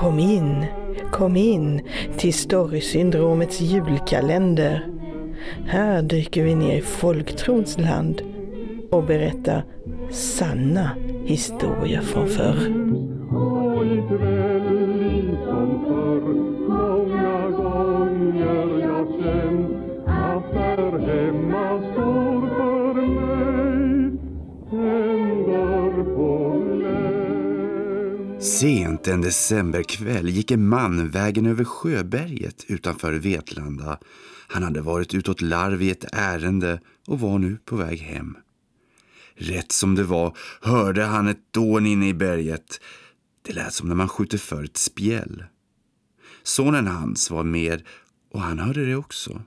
Kom in, kom in till Storysyndromets julkalender. Här dyker vi ner i folktrons land och berättar sanna historier från förr. Hemma står för mig en dörr på glänt. Sent en decemberkväll gick en man vägen över Sjöberget utanför Vetlanda. Han hade varit utåt larv i ett ärende och var nu på väg hem. Rätt som det var hörde han ett dån inne i berget. Det lät som när man skjuter för ett spjäll. Sonen hans var med och han hörde det också.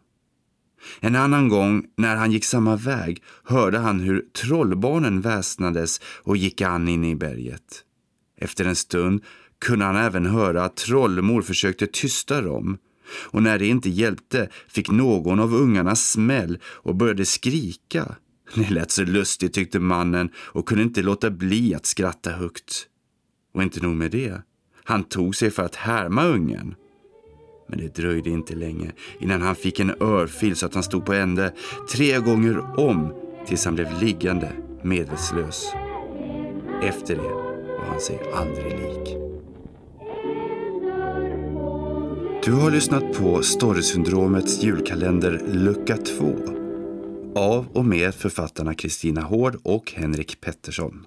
En annan gång när han gick samma väg hörde han hur trollbarnen väsnades och gick an inne i berget. Efter en stund kunde han även höra att trollmor försökte tysta dem. Och när det inte hjälpte fick någon av ungarna smäll och började skrika. Det lät så lustigt tyckte mannen och kunde inte låta bli att skratta högt. Och inte nog med det. Han tog sig för att härma ungen. Men det dröjde inte länge innan han fick en örfil så att han stod på ände tre gånger om tills han blev liggande medvetslös. Efter det var han sig aldrig lik. Du har lyssnat på Storysyndromets julkalender lucka 2 av och med författarna Kristina Hård och Henrik Pettersson.